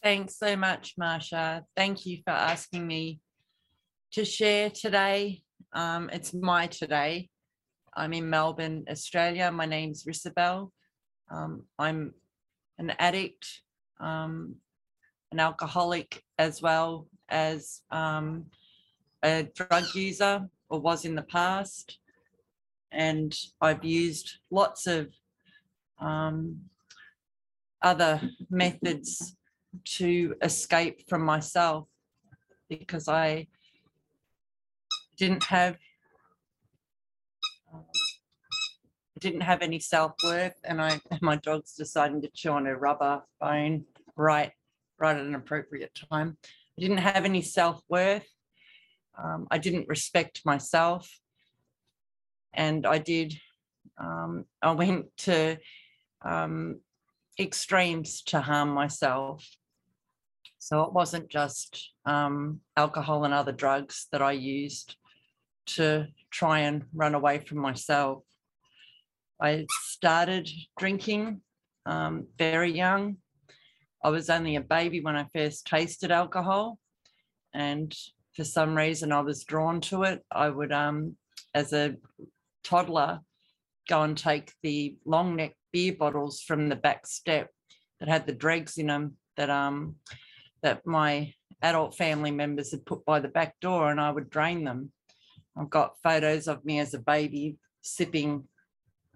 Thanks so much, Marsha. Thank you for asking me to share today. Um, it's my today. I'm in Melbourne, Australia. My name's Risabel. Um, I'm an addict, um, an alcoholic, as well as um, a drug user, or was in the past. And I've used lots of um, other methods to escape from myself because I didn't have um, didn't have any self-worth and I my dog's deciding to chew on a rubber bone right right at an appropriate time. I didn't have any self-worth. Um, I didn't respect myself. And I did, um, I went to um, extremes to harm myself. So it wasn't just um, alcohol and other drugs that I used to try and run away from myself. I started drinking um, very young. I was only a baby when I first tasted alcohol. And for some reason, I was drawn to it. I would, um, as a toddler, go and take the long neck beer bottles from the back step that had the dregs in them that um that my adult family members had put by the back door and I would drain them. I've got photos of me as a baby sipping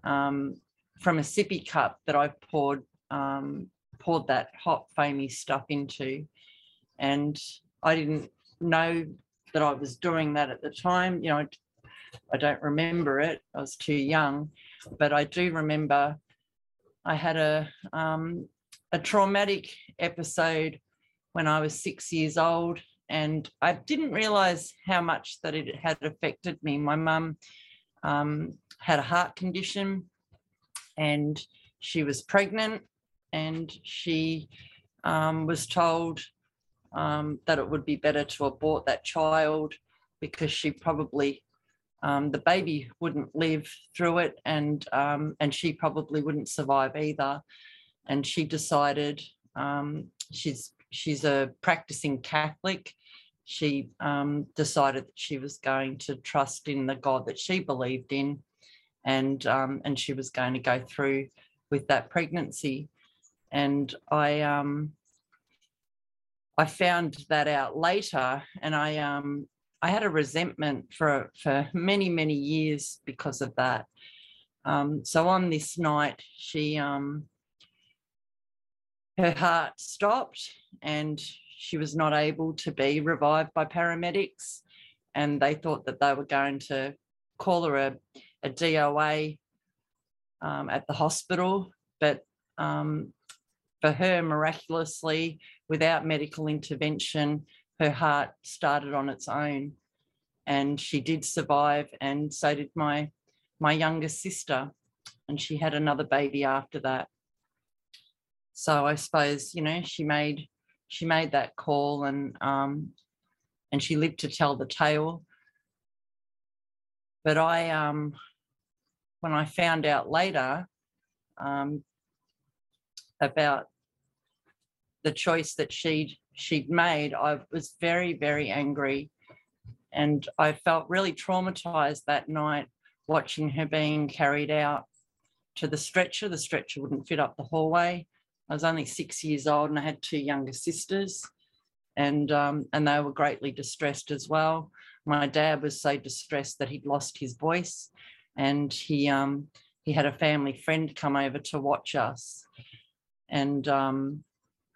um, from a sippy cup that I poured um, poured that hot foamy stuff into. And I didn't know that I was doing that at the time. You know, I don't remember it. I was too young, but I do remember I had a um, a traumatic episode when I was six years old, and I didn't realize how much that it had affected me. My mum um, had a heart condition, and she was pregnant, and she um, was told um, that it would be better to abort that child because she probably um, the baby wouldn't live through it and um, and she probably wouldn't survive either. And she decided um, she's she's a practicing catholic. She um, decided that she was going to trust in the god that she believed in and um, and she was going to go through with that pregnancy. And i um, I found that out later, and I um, I had a resentment for for many many years because of that. Um, so on this night, she um, her heart stopped, and she was not able to be revived by paramedics, and they thought that they were going to call her a, a DOA um, at the hospital, but um, for her, miraculously, without medical intervention, her heart started on its own. And she did survive, and so did my my younger sister. And she had another baby after that. So I suppose, you know, she made she made that call and um and she lived to tell the tale. But I um when I found out later um, about the choice that she'd she'd made, I was very, very angry. And I felt really traumatized that night watching her being carried out to the stretcher. The stretcher wouldn't fit up the hallway. I was only six years old and I had two younger sisters, and um, and they were greatly distressed as well. My dad was so distressed that he'd lost his voice, and he um, he had a family friend come over to watch us, and um,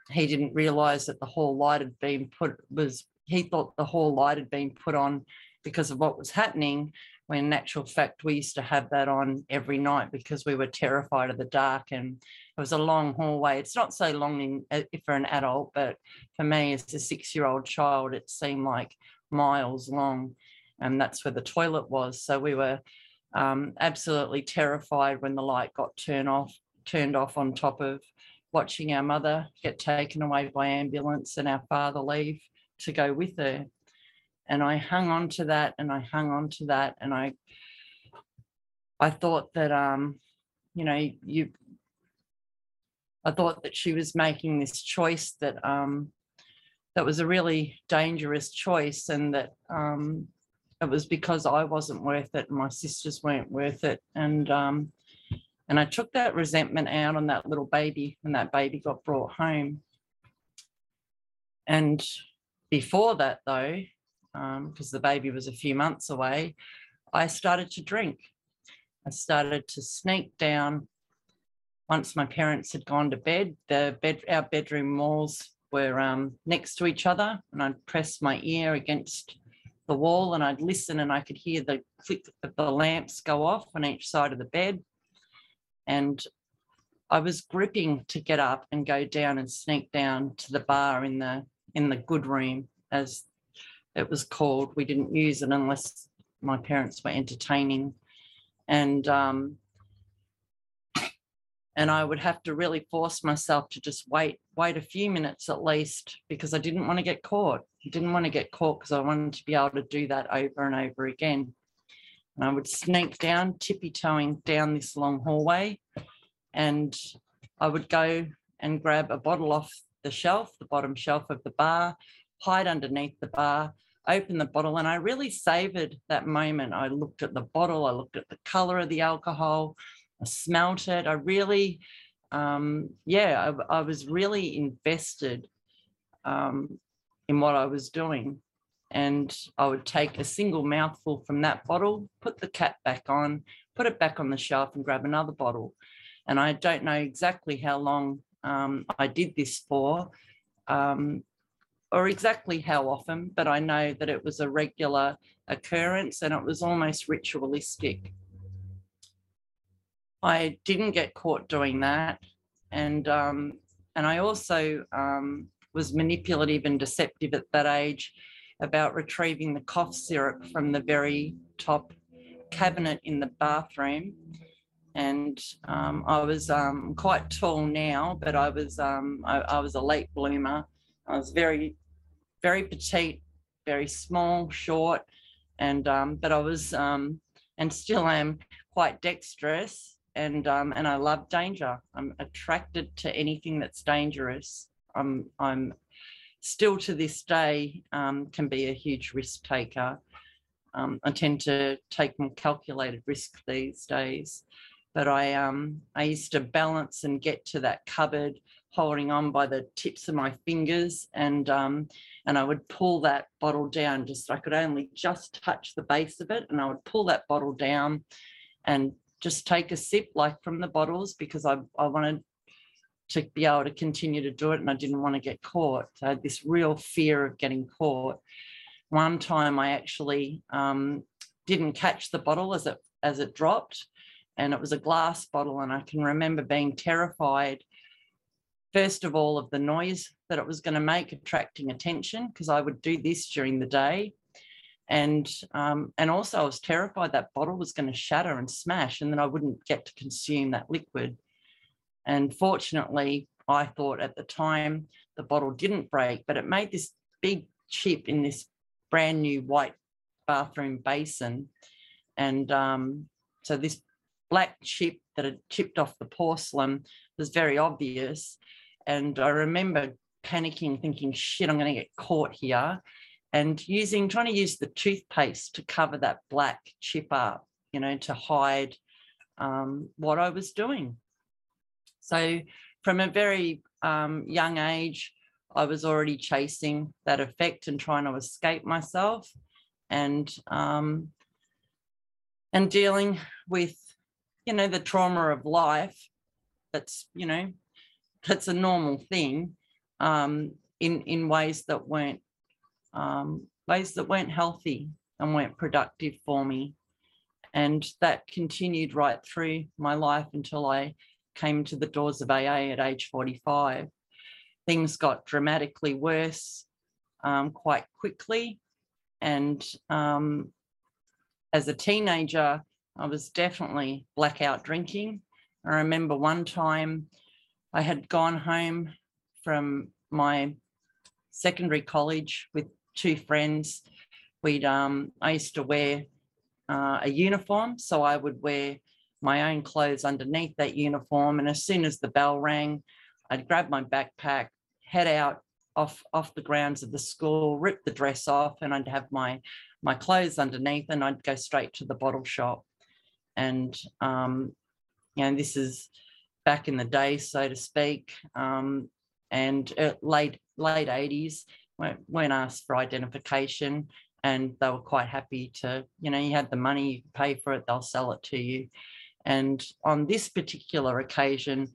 he didn't realize that the hall light had been put was he thought the hall light had been put on because of what was happening when in actual fact we used to have that on every night because we were terrified of the dark and it was a long hallway. It's not so long in, uh, for an adult but for me as a six year old child it seemed like miles long and that's where the toilet was. So we were um, absolutely terrified when the light got turned off turned off on top of watching our mother get taken away by ambulance and our father leave to go with her. And I hung on to that and I hung on to that and I I thought that um, you know, you I thought that she was making this choice that um, that was a really dangerous choice, and that um, it was because I wasn't worth it, and my sisters weren't worth it, and um, and I took that resentment out on that little baby when that baby got brought home. And before that, though, because um, the baby was a few months away, I started to drink. I started to sneak down. Once my parents had gone to bed, the bed, our bedroom walls were um, next to each other, and I'd press my ear against the wall and I'd listen and I could hear the click of the lamps go off on each side of the bed. And I was gripping to get up and go down and sneak down to the bar in the in the good room, as it was called. We didn't use it unless my parents were entertaining, and um, and I would have to really force myself to just wait wait a few minutes at least because I didn't want to get caught. I didn't want to get caught because I wanted to be able to do that over and over again. And I would sneak down, tippy toeing down this long hallway, and I would go and grab a bottle off the shelf, the bottom shelf of the bar, hide underneath the bar, open the bottle, and I really savored that moment. I looked at the bottle, I looked at the color of the alcohol, I smelt it. I really, um, yeah, I, I, was really invested um, in what I was doing and I would take a single mouthful from that bottle, put the cap back on, put it back on the shelf, and grab another bottle. And I don't know exactly how long um, I did this for, um, or exactly how often, but I know that it was a regular occurrence and it was almost ritualistic. I didn't get caught doing that, and um, and I also um, was manipulative and deceptive at that age about retrieving the cough syrup from the very top cabinet in the bathroom. And um, I was um, quite tall now, but I was um, I, I, was a late bloomer. I was very, very petite, very small, short, and um, but I was um, and still am quite dexterous, and um, and I love danger. I'm attracted to anything that's dangerous. I'm I'm still to this day um, can be a huge risk taker. Um, I tend to take more calculated risk these days, but I um, I used to balance and get to that cupboard holding on by the tips of my fingers and um, and I would pull that bottle down just I could only just touch the base of it and I would pull that bottle down and just take a sip like from the bottles because I, I wanted to be able to continue to do it and I didn't want to get caught. I had this real fear of getting caught. One time I actually um, didn't catch the bottle as it as it dropped and it was a glass bottle and I can remember being terrified first of all of the noise that it was going to make attracting attention because I would do this during the day and um, and also I was terrified that bottle was going to shatter and smash and then I wouldn't get to consume that liquid and fortunately, I thought at the time the bottle didn't break, but it made this big chip in this brand new white bathroom basin. And um, so this black chip that had chipped off the porcelain was very obvious. And I remember panicking, thinking, shit, I'm going to get caught here. And using, trying to use the toothpaste to cover that black chip up, you know, to hide um, what I was doing. So from a very um, young age, I was already chasing that effect and trying to escape myself and um, and dealing with you know the trauma of life that's you know that's a normal thing um, in in ways that weren't um, ways that weren't healthy and weren't productive for me. And that continued right through my life until I came to the doors of AA at age 45. Things got dramatically worse um, quite quickly. And um, as a teenager, I was definitely blackout drinking. I remember one time I had gone home from my secondary college with two friends. We'd um, I used to wear uh, a uniform, so I would wear my own clothes underneath that uniform. And as soon as the bell rang, I'd grab my backpack, head out off off the grounds of the school, rip the dress off, and I'd have my my clothes underneath, and I'd go straight to the bottle shop. And um, you know, this is back in the day, so to speak, um, and uh, late late eighties. Weren't asked for identification, and they were quite happy to, you know, you had the money, you pay for it, they'll sell it to you. And on this particular occasion,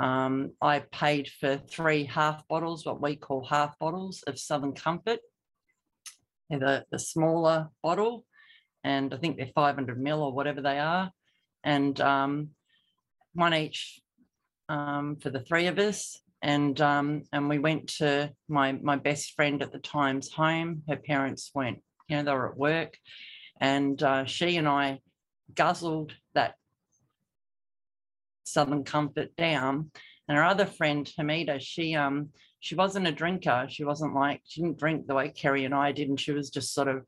um, I paid for three half bottles, what we call half bottles of Southern Comfort. The, the smaller bottle, and I think they're 500 mil or whatever they are, and um, one each um, for the three of us. And um, and we went to my my best friend at the time's home. Her parents weren't, you know, they were at work, and uh, she and I guzzled that Southern Comfort down. And our other friend, Hamida, she um she wasn't a drinker. She wasn't like she didn't drink the way Kerry and I did, and she was just sort of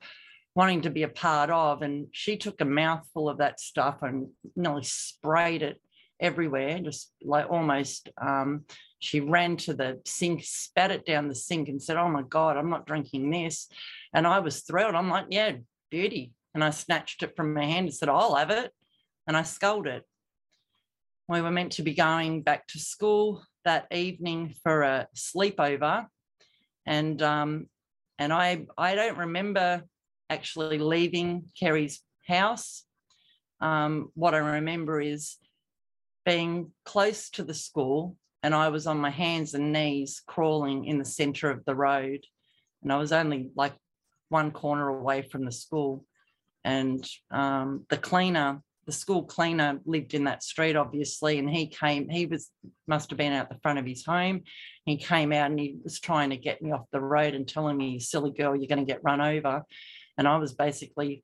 wanting to be a part of. And she took a mouthful of that stuff and nearly sprayed it everywhere, just like almost. Um, she ran to the sink, spat it down the sink, and said, "Oh my God, I'm not drinking this." And I was thrilled. I'm like, "Yeah, beauty." And I snatched it from her hand and said, "I'll have it," and I sculled it we were meant to be going back to school that evening for a sleepover, and um, and I I don't remember actually leaving Kerry's house. Um, what I remember is being close to the school, and I was on my hands and knees crawling in the centre of the road, and I was only like one corner away from the school, and um, the cleaner the school cleaner lived in that street, obviously, and he came, he was, must have been out the front of his home. He came out and he was trying to get me off the road and telling me, silly girl, you're going to get run over. And I was basically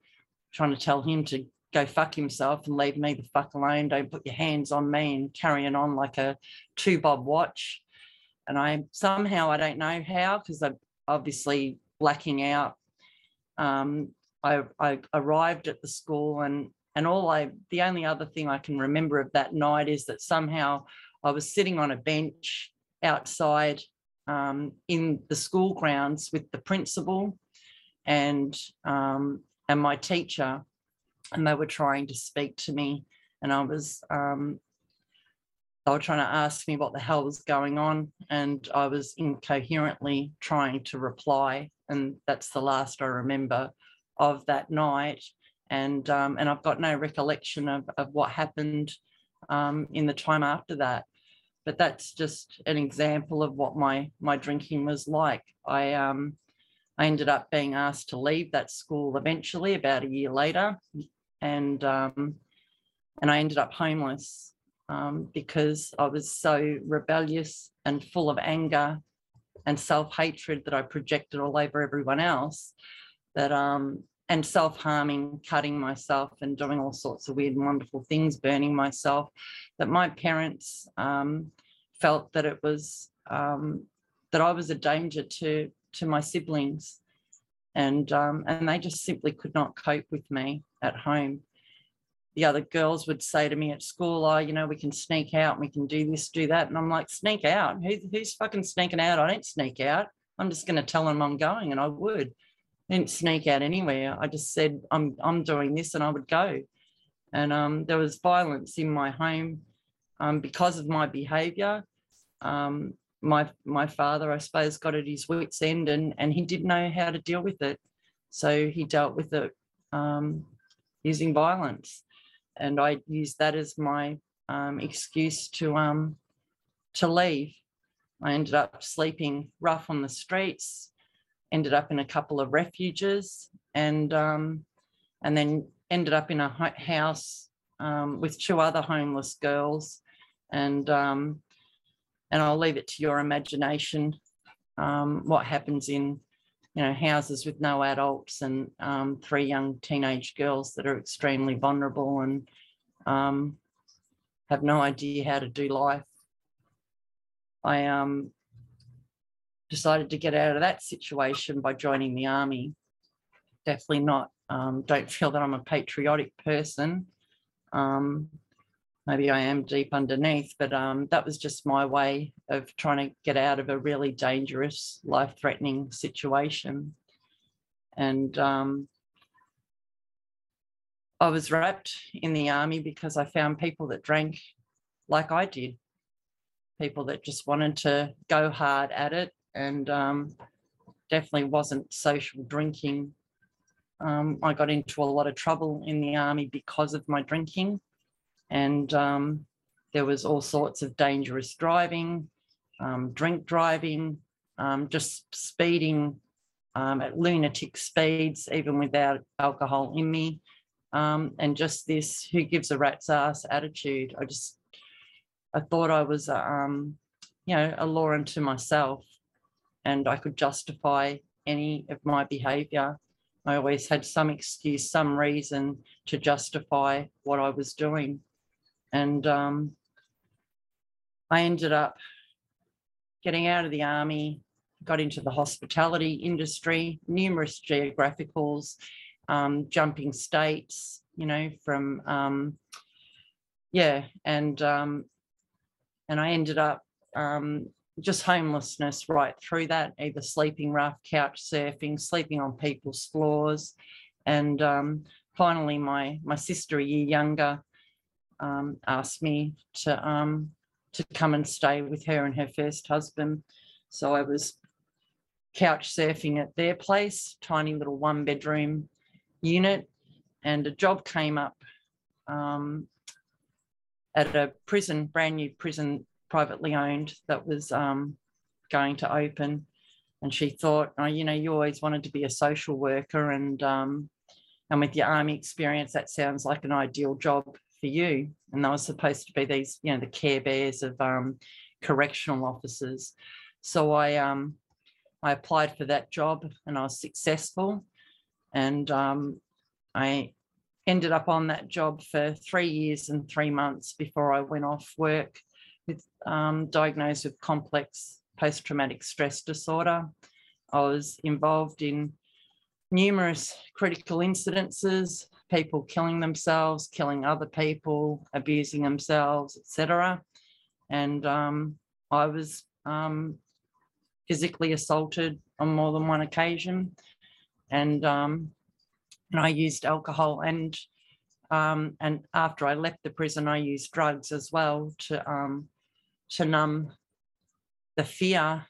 trying to tell him to go fuck himself and leave me the fuck alone. Don't put your hands on me and carrying on like a two bob watch. And I somehow, I don't know how, because I'm obviously blacking out. Um, I, I arrived at the school and and all I, the only other thing I can remember of that night is that somehow I was sitting on a bench outside um, in the school grounds with the principal and um, and my teacher, and they were trying to speak to me, and I was um, they were trying to ask me what the hell was going on, and I was incoherently trying to reply, and that's the last I remember of that night and um, and I've got no recollection of, of what happened um, in the time after that. But that's just an example of what my my drinking was like. I um, I ended up being asked to leave that school eventually, about a year later, and um, and I ended up homeless um, because I was so rebellious and full of anger and self hatred that I projected all over everyone else. That um, and self-harming, cutting myself and doing all sorts of weird and wonderful things, burning myself, that my parents um, felt that it was um, that I was a danger to to my siblings, and um, and they just simply could not cope with me at home. The other girls would say to me at school, "Oh, you know, we can sneak out, we can do this, do that," and I'm like, "Sneak out? Who, who's fucking sneaking out? I don't sneak out. I'm just going to tell them I'm going, and I would." Didn't sneak out anywhere. I just said, I'm, I'm doing this and I would go. And um, there was violence in my home um, because of my behaviour. Um, my, my father, I suppose, got at his wits' end and, and he didn't know how to deal with it. So he dealt with it um, using violence. And I used that as my um, excuse to, um, to leave. I ended up sleeping rough on the streets, ended up in a couple of refuges and um, and then ended up in a house um, with two other homeless girls and um, and I'll leave it to your imagination um, what happens in you know houses with no adults and um, three young teenage girls that are extremely vulnerable and um, have no idea how to do life. I um decided to get out of that situation by joining the army. Definitely not. Um, don't feel that I'm a patriotic person. Um, maybe I am deep underneath, but um, that was just my way of trying to get out of a really dangerous, life threatening situation. And um, I was wrapped in the army because I found people that drank like I did, people that just wanted to go hard at it and um, definitely wasn't social drinking. Um, I got into a lot of trouble in the army because of my drinking, and um, there was all sorts of dangerous driving, um, drink driving, um, just speeding um, at lunatic speeds, even without alcohol in me and just this who gives a rat's ass attitude. I just, I thought I was, you know, a law unto myself and I could justify any of my behavior. I always had some excuse, some reason to justify what I was doing. And um, I ended up getting out of the army, got into the hospitality industry, numerous geographicals, um, jumping states, you know, from um, yeah, and um, and I ended up um, just homelessness right through that, either sleeping rough, couch surfing, sleeping on people's floors, and um, finally, my my sister, a year younger, um, asked me to um, to come and stay with her and her first husband. So I was couch surfing at their place, tiny little one bedroom unit, and a job came up um, at a prison, brand new prison, privately owned, that was um, going to open. And she thought, oh, you know, you always wanted to be a social worker, and um, and with your army experience, that sounds like an ideal job for you. And they were supposed to be these, you know, the care bears of um, correctional officers. So I um, I applied for that job, and I was successful. And um, I ended up on that job for three years and three months before I went off work with um, diagnosed with complex post-traumatic stress disorder. I was involved in numerous critical incidences, people killing themselves, killing other people, abusing themselves, etc. And um, I was um, physically assaulted on more than one occasion. And um, and I used alcohol and um, and after I left the prison, I used drugs as well to um, to numb the fear.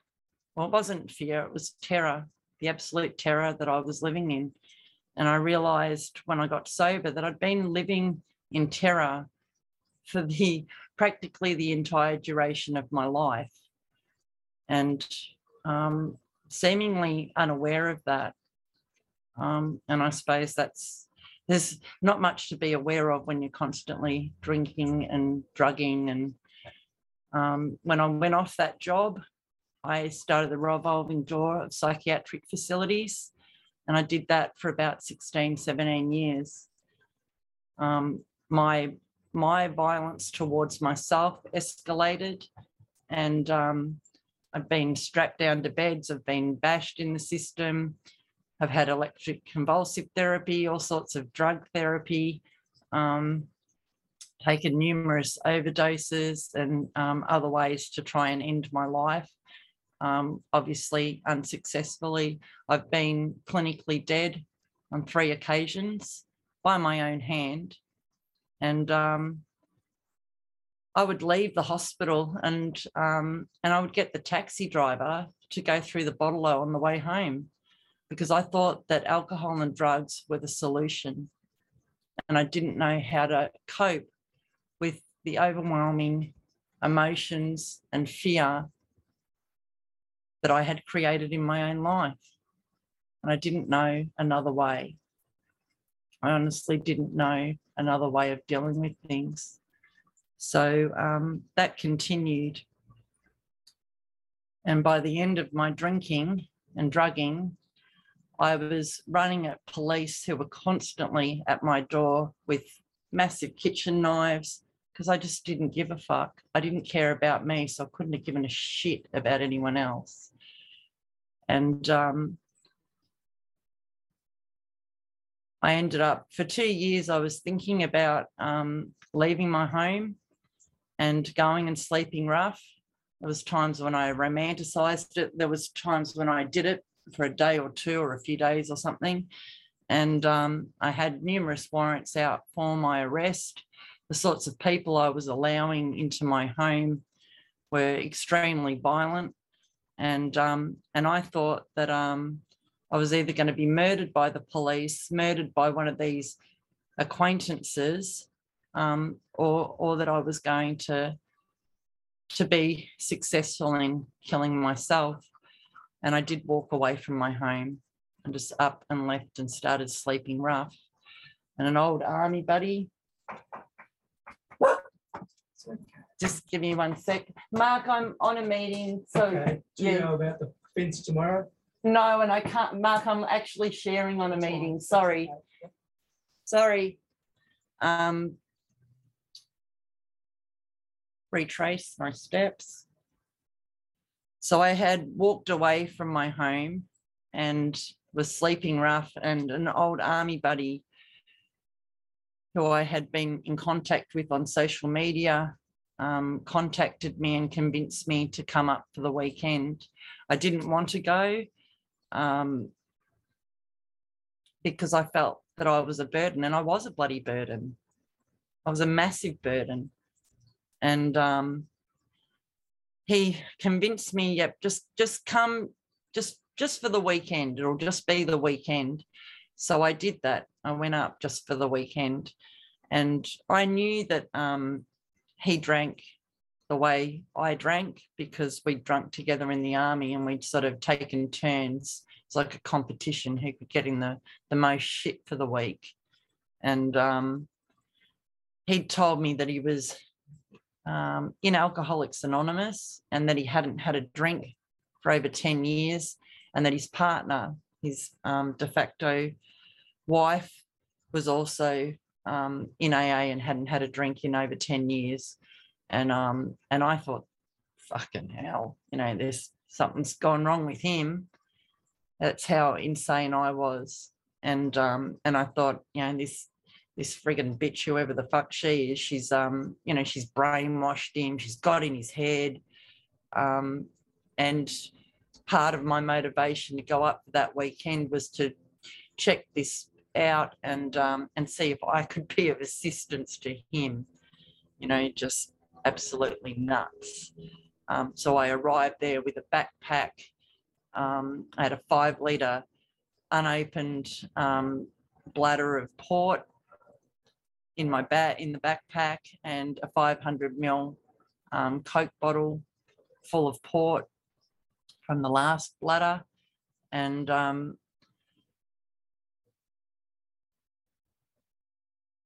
Well, it wasn't fear; it was terror, the absolute terror that I was living in. And I realized when I got sober that I'd been living in terror for the practically the entire duration of my life, and um, seemingly unaware of that. Um, and I suppose that's there's not much to be aware of when you're constantly drinking and drugging. And um, when I went off that job, I started the revolving door of psychiatric facilities. And I did that for about 16, 17 years. Um, my my violence towards myself escalated and um, I've been strapped down to beds, I've been bashed in the system, I've had electric convulsive therapy, all sorts of drug therapy, um, taken numerous overdoses and um, other ways to try and end my life. Um, obviously, unsuccessfully. I've been clinically dead on three occasions by my own hand. And um, I would leave the hospital and um, and I would get the taxi driver to go through the bottle on the way home because I thought that alcohol and drugs were the solution. And I didn't know how to cope the overwhelming emotions and fear that I had created in my own life. And I didn't know another way. I honestly didn't know another way of dealing with things. So um, that continued. And by the end of my drinking and drugging, I was running at police who were constantly at my door with massive kitchen knives because I just didn't give a fuck. I didn't care about me, so I couldn't have given a shit about anyone else. And um, I ended up for two years. I was thinking about um, leaving my home and going and sleeping rough. There was times when I romanticized it. There was times when I did it for a day or two or a few days or something. And um, I had numerous warrants out for my arrest. The sorts of people I was allowing into my home were extremely violent. And, um, and I thought that um, I was either going to be murdered by the police, murdered by one of these acquaintances, um, or, or that I was going to, to be successful in killing myself. And I did walk away from my home and just up and left and started sleeping rough. And an old army buddy, just give me one sec. Mark, I'm on a meeting, so Okay, do you yeah. know about the fence tomorrow? no, and I can't, Mark, I'm actually sharing on a meeting, sorry, sorry. Um. Retrace my steps. So I had walked away from my home and was sleeping rough and an old army buddy who I had been in contact with on social media um, contacted me and convinced me to come up for the weekend. I didn't want to go um, because I felt that I was a burden and I was a bloody burden. I was a massive burden. And um, he convinced me, yep, just just come, just just for the weekend. It'll just be the weekend. So I did that. I went up just for the weekend. And I knew that um, he drank the way I drank because we'd drunk together in the army and we'd sort of taken turns. It's like a competition who could get in the, the most shit for the week. And um, he told me that he was um, in Alcoholics Anonymous and that he hadn't had a drink for over 10 years and that his partner, his um, de facto wife, was also um, in AA and hadn't had a drink in over 10 years. And um, and I thought, fucking hell, you know, there's something's gone wrong with him. That's how insane I was. And um, and I thought, you know, this this friggin' bitch, whoever the fuck she is, she's um, you know, she's brainwashed him, she's got in his head. Um, and part of my motivation to go up for that weekend was to check this out and um, and see if I could be of assistance to him. You know, just absolutely nuts. Um, so I arrived there with a backpack. Um, I had a five litre unopened um, bladder of port in my bat in the backpack and a 500 ml um, Coke bottle full of port from the last bladder. And um,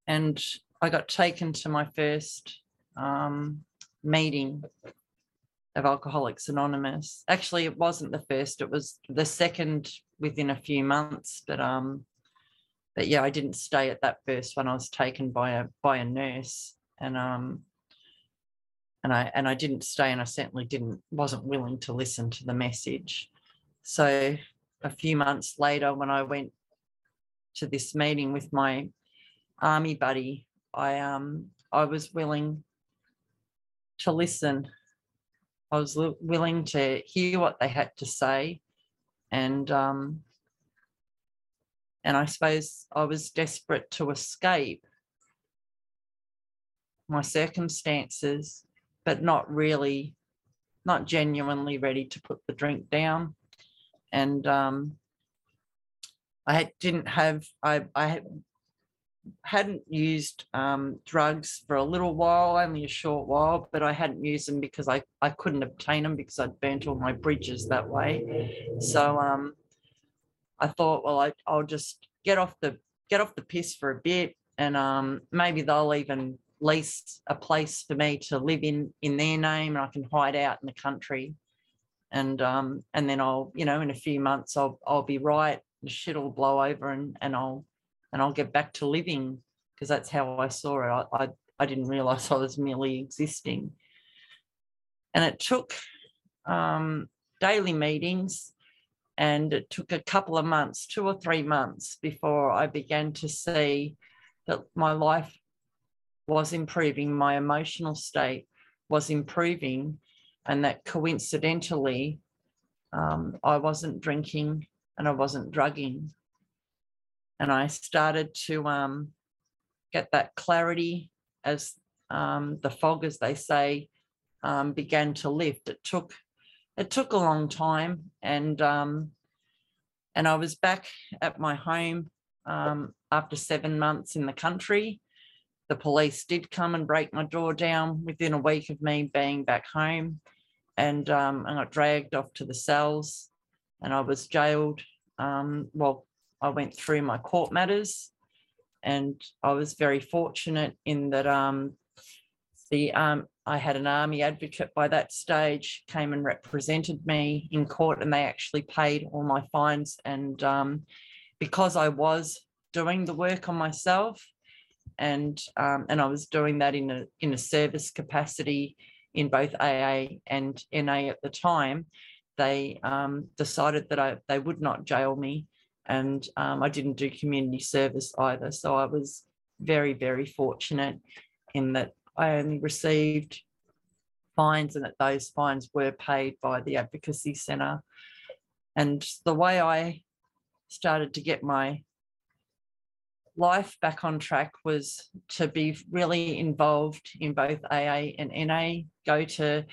and I got taken to my first um, meeting of Alcoholics Anonymous. Actually, it wasn't the first; it was the second within a few months. But um, but yeah, I didn't stay at that first one. I was taken by a by a nurse, and um, and I and I didn't stay, and I certainly didn't wasn't willing to listen to the message. So a few months later, when I went to this meeting with my army buddy, I um I was willing to listen. I was wi- willing to hear what they had to say, and um, and I suppose I was desperate to escape my circumstances, but not really, not genuinely ready to put the drink down, and um, I didn't have I I had hadn't used um, drugs for a little while, only a short while, but I hadn't used them because I, I couldn't obtain them because I'd burnt all my bridges that way. So um, I thought, well, I, I'll just get off the get off the piss for a bit, and um, maybe they'll even lease a place for me to live in in their name, and I can hide out in the country, and um, and then I'll, you know, in a few months, I'll I'll be right. The shit will blow over, and and I'll and I'll get back to living because that's how I saw it. I, I, I didn't realize I was merely existing. And it took um, daily meetings and it took a couple of months, two or three months before I began to see that my life was improving, my emotional state was improving and that coincidentally, um, I wasn't drinking and I wasn't drugging. And I started to um, get that clarity as um, the fog, as they say, um, began to lift. It took it took a long time, and um, and I was back at my home um, after seven months in the country. The police did come and break my door down within a week of me being back home, and um, I got dragged off to the cells, and I was jailed. Um, well, I went through my court matters, and I was very fortunate in that um, the um, I had an army advocate by that stage came and represented me in court, and they actually paid all my fines. And um, because I was doing the work on myself, and um, and I was doing that in a in a service capacity in both AA and NA at the time, they um, decided that I they would not jail me, and um, I didn't do community service either. So I was very very fortunate in that I only received fines and that those fines were paid by the advocacy centre. And the way I started to get my life back on track was to be really involved in both AA and NA, go to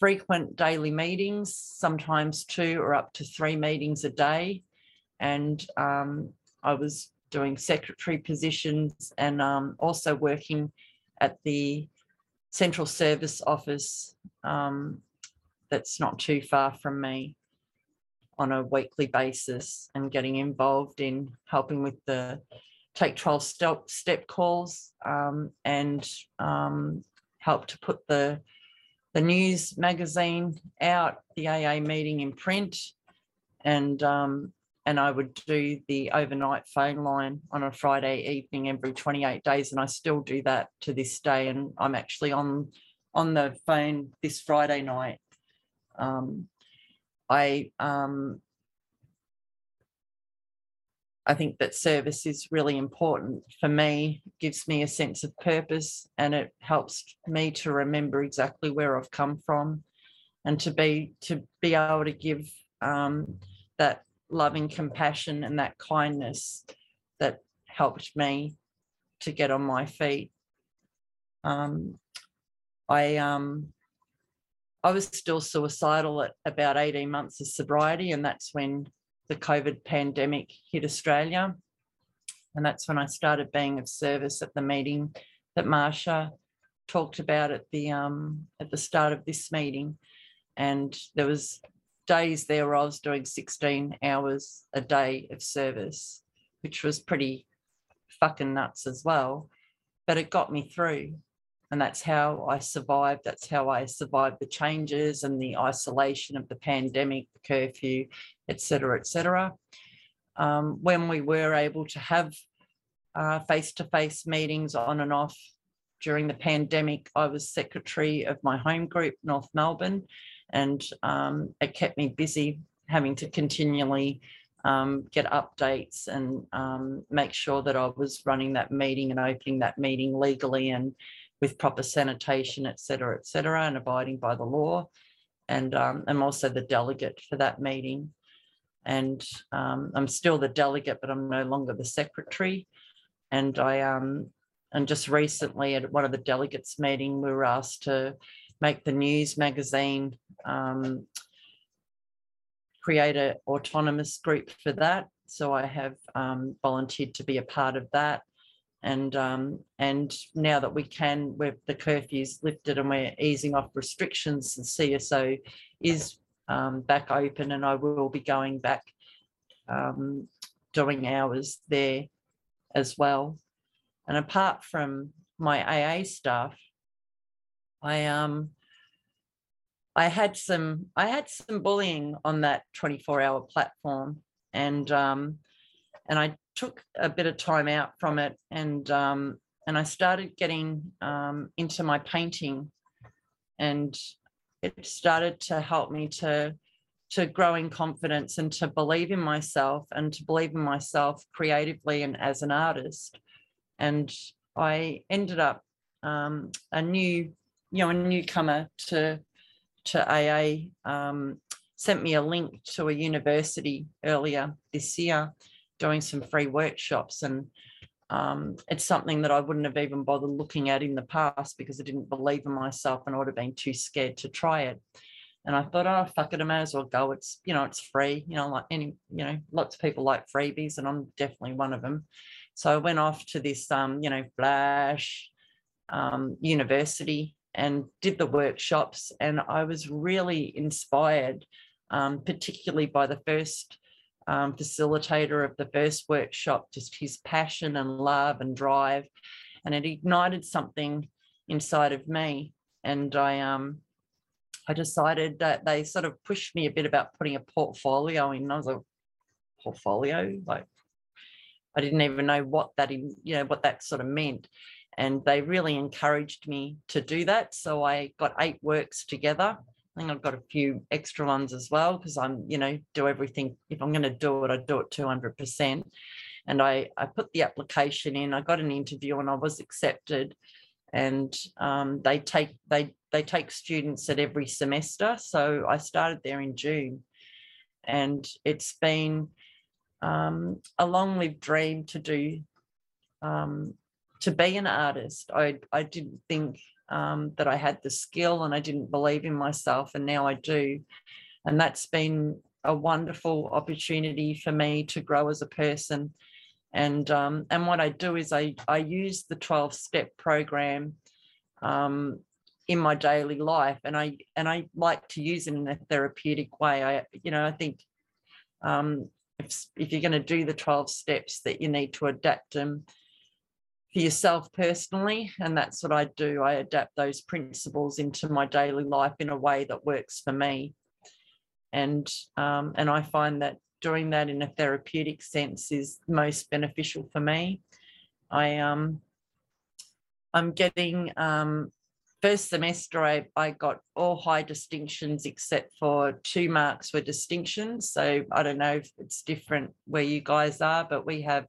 frequent daily meetings, sometimes two or up to three meetings a day. And um, I was doing secretary positions and um, also working at the central service office um, that's not too far from me on a weekly basis and getting involved in helping with the take 12 step, step calls um, and um, help to put the the news magazine out, the AA meeting in print, and um, and I would do the overnight phone line on a Friday evening every 28 days, and I still do that to this day. And I'm actually on on the phone this Friday night. Um, I um, I think that service is really important for me. It gives me a sense of purpose, and it helps me to remember exactly where I've come from, and to be to be able to give um, that loving compassion and that kindness that helped me to get on my feet. Um, I um, I was still suicidal at about 18 months of sobriety, and that's when the COVID pandemic hit Australia. And that's when I started being of service at the meeting that Marsha talked about at the um, at the start of this meeting. And there was days there where I was doing 16 hours a day of service, which was pretty fucking nuts as well. But it got me through. And that's how I survived. That's how I survived the changes and the isolation of the pandemic, the curfew, et cetera, et cetera. Um, when we were able to have face to face meetings on and off during the pandemic, I was secretary of my home group, North Melbourne, and um, it kept me busy having to continually um, get updates and um, make sure that I was running that meeting and opening that meeting legally and with proper sanitation, et cetera, et cetera, and abiding by the law. And um, I'm also the delegate for that meeting. And um, I'm still the delegate, but I'm no longer the secretary. And I um, and just recently at one of the delegates meeting, we were asked to make the news magazine, um, create an autonomous group for that. So I have um, volunteered to be a part of that. And um, and now that we can, with the curfews lifted and we're easing off restrictions, the CSO is um, back open, and I will be going back um, doing hours there as well. And apart from my AA stuff, I um I had some I had some bullying on that 24 hour platform and um and I took a bit of time out from it and um and I started getting um into my painting. And it started to help me to to grow in confidence and to believe in myself and to believe in myself creatively and as an artist. And I ended up um, a new you know, a newcomer to, to AA, um, sent me a link to a university earlier this year doing some free workshops and um, it's something that I wouldn't have even bothered looking at in the past because I didn't believe in myself and I would have been too scared to try it. And I thought, oh, fuck it, I may as well go. It's, you know, it's free, you know, like any, you know, lots of people like freebies and I'm definitely one of them. So I went off to this, um, you know, Flash um, University and did the workshops. And I was really inspired, um, particularly by the first um, facilitator of the first workshop, just his passion and love and drive. And it ignited something inside of me. And I, um, I decided that they sort of pushed me a bit about putting a portfolio in. I was like, portfolio? Like, I didn't even know what that, you know, what that sort of meant. And they really encouraged me to do that. So I got eight works together. I think I've got a few extra ones as well because I'm, you know, do everything. If I'm going to do it, I do it 200%. And I, I put the application in. I got an interview and I was accepted. And um, they take they they take students at every semester. So I started there in June, and it's been um, a long-lived dream to do um, to be an artist. I I didn't think um, that I had the skill and I didn't believe in myself, and now I do. And that's been a wonderful opportunity for me to grow as a person. And um, and what I do is I I use the 12 step program um, in my daily life, and I and I like to use it in a therapeutic way. I you know I think um, if if you're going to do the 12 steps, that you need to adapt them for yourself personally. And that's what I do. I adapt those principles into my daily life in a way that works for me. And um, and I find that doing that in a therapeutic sense is most beneficial for me. I um I'm getting um first semester I, I got all high distinctions except for two marks were distinctions. So I don't know if it's different where you guys are, but we have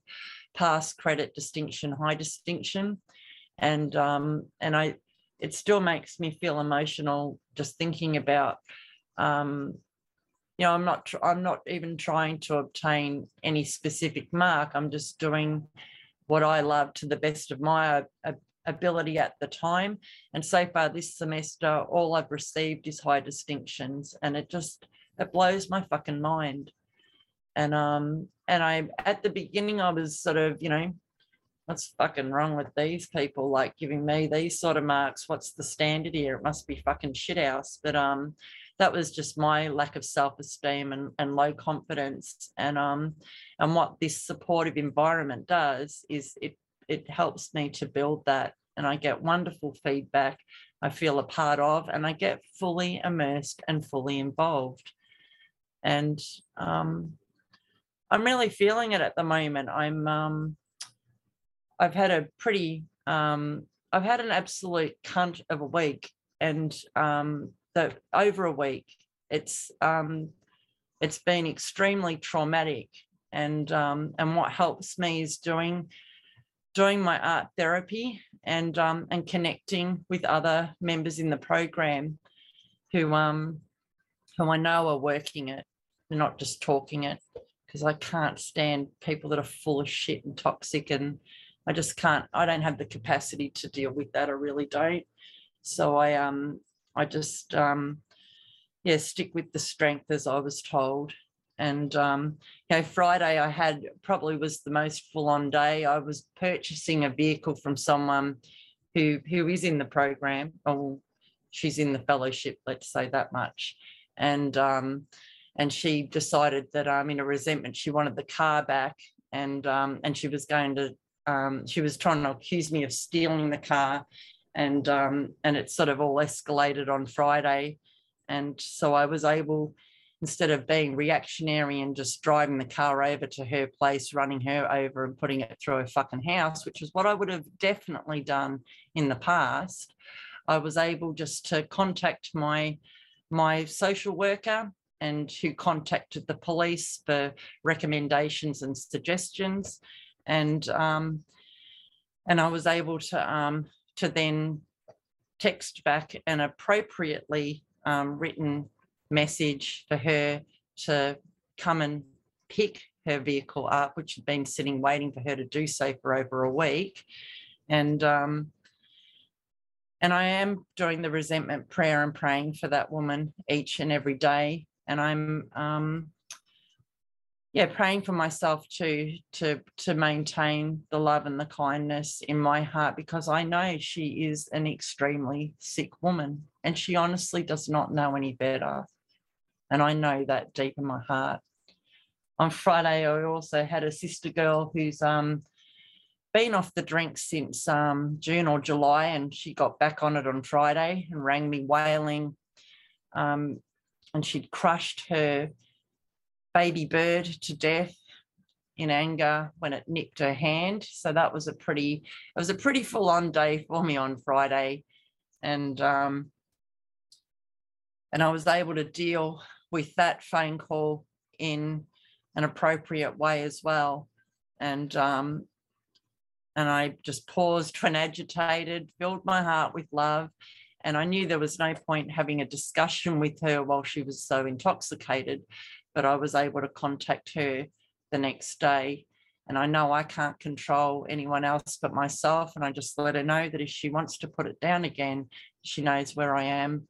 pass credit distinction, high distinction. And um, and I it still makes me feel emotional just thinking about um, you know, I'm not I'm not even trying to obtain any specific mark. I'm just doing what I love to the best of my ability at the time. And so far this semester, all I've received is high distinctions, and it just it blows my fucking mind and um and I at the beginning I was sort of you know what's fucking wrong with these people like giving me these sort of marks? What's the standard here? It must be fucking shit house. But um that was just my lack of self-esteem and, and low confidence. And um and what this supportive environment does is it it helps me to build that. And I get wonderful feedback I feel a part of and I get fully immersed and fully involved. And um I'm really feeling it at the moment. I'm um I've had a pretty um I've had an absolute cunt of a week and um the over a week. It's um it's been extremely traumatic and um and what helps me is doing doing my art therapy and um and connecting with other members in the program who um who I know are working it. They're not just talking it because I can't stand people that are full of shit and toxic and I just can't I don't have the capacity to deal with that I really don't. So I um I just um yeah stick with the strength as I was told. And um you know Friday I had probably was the most full on day. I was purchasing a vehicle from someone who who is in the program or she's in the fellowship let's say that much. And um and she decided that um, in a resentment she wanted the car back and um, and she was going to um, she was trying to accuse me of stealing the car and um, and it sort of all escalated on Friday. And so I was able instead of being reactionary and just driving the car over to her place running her over and putting it through her fucking house which is what I would have definitely done in the past I was able just to contact my my social worker and who contacted the police for recommendations and suggestions. And um, and I was able to um, to then text back an appropriately um, written message for her to come and pick her vehicle up, which had been sitting waiting for her to do so for over a week. And um, and I am doing the resentment prayer and praying for that woman each and every day. And I'm um, yeah, praying for myself too to to maintain the love and the kindness in my heart because I know she is an extremely sick woman and she honestly does not know any better. And I know that deep in my heart. On Friday, I also had a sister girl who's um been off the drink since um, June or July, and she got back on it on Friday and rang me wailing. Um, and she'd crushed her baby bird to death in anger when it nipped her hand. So that was a pretty, it was a pretty full on day for me on Friday. And um, and I was able to deal with that phone call in an appropriate way as well. And um, and I just paused when agitated, filled my heart with love. And I knew there was no point having a discussion with her while she was so intoxicated, but I was able to contact her the next day. And I know I can't control anyone else but myself. And I just let her know that if she wants to put it down again, she knows where I am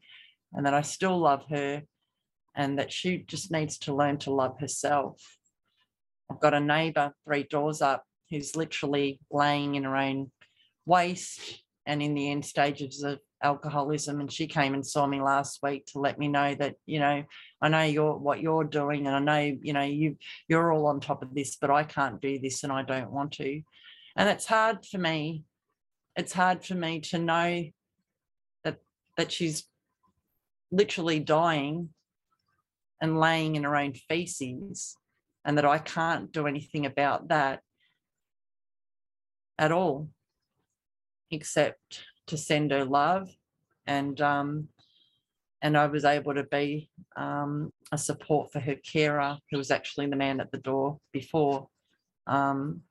and that I still love her and that she just needs to learn to love herself. I've got a neighbor three doors up who's literally laying in her own waste and in the end stages of alcoholism and she came and saw me last week to let me know that you know i know you're what you're doing and i know you know you you're all on top of this but i can't do this and i don't want to. And it's hard for me it's hard for me to know that that she's literally dying and laying in her own feces and that i can't do anything about that at all, except to send her love. And um, and I was able to be um, a support for her carer, who was actually the man at the door before, um,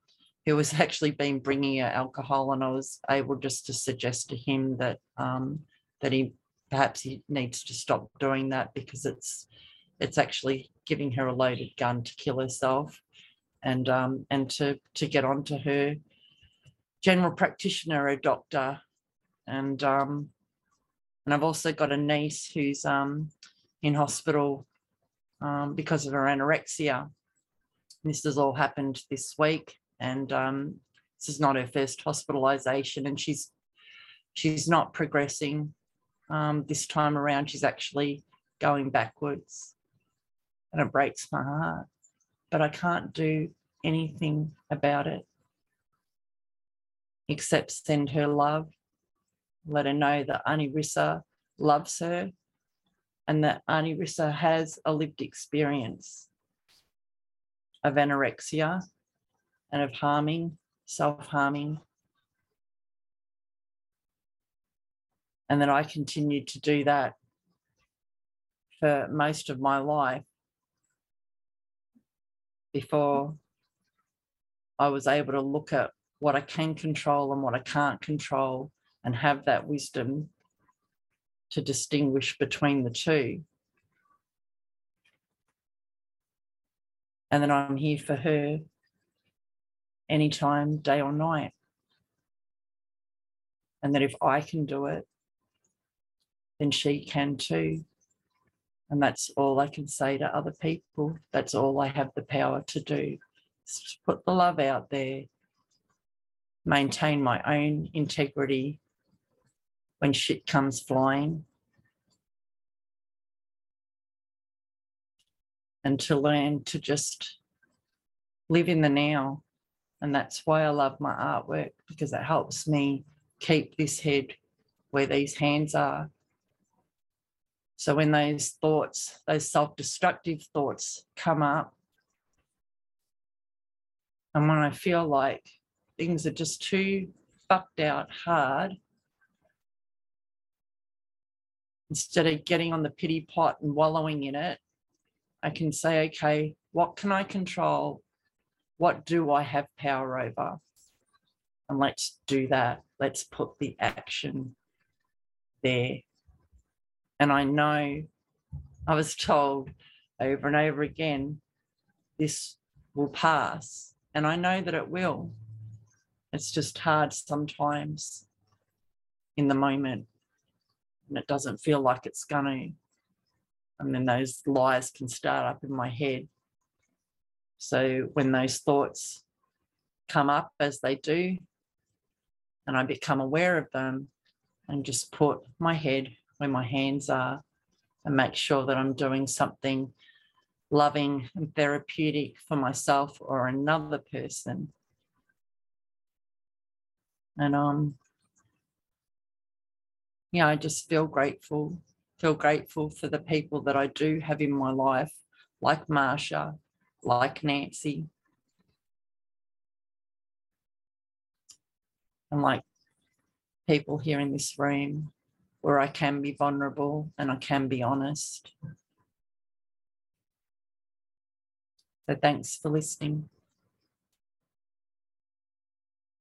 who was actually been bringing her alcohol, and I was able just to suggest to him that um, that he perhaps he needs to stop doing that because it's it's actually giving her a loaded gun to kill herself, and um, and to to get onto her general practitioner, a doctor, and um, and I've also got a niece who's um, in hospital um, because of her anorexia. This has all happened this week, and um, this is not her first hospitalisation, and she's she's not progressing um, this time around. She's actually going backwards, and it breaks my heart. But I can't do anything about it except send her love, let her know that Auntie Rissa loves her and that Auntie Rissa has a lived experience of anorexia and of harming, self harming. And that I continued to do that for most of my life before I was able to look at what I can control and what I can't control and have that wisdom to distinguish between the two. And then I'm here for her anytime, day or night. And that if I can do it, then she can too. And that's all I can say to other people. That's all I have the power to do. Is to put the love out there maintain my own integrity when shit comes flying. And to learn to just live in the now. And that's why I love my artwork because it helps me keep this head where these hands are. So when those thoughts, those self destructive thoughts come up, and when I feel like things are just too fucked out hard, instead of getting on the pity pot and wallowing in it, I can say, okay, what can I control? What do I have power over? And let's do that. Let's put the action there. And I know I was told over and over again, this will pass. And I know that it will. It's just hard sometimes in the moment. And it doesn't feel like it's going to. And then those lies can start up in my head. So when those thoughts come up as they do, and I become aware of them, and just put my head where my hands are and make sure that I'm doing something loving and therapeutic for myself or another person. And um, um yeah, I just feel grateful, feel grateful for the people that I do have in my life, like Marsha, like Nancy. And like people here in this room where I can be vulnerable and I can be honest. So thanks for listening.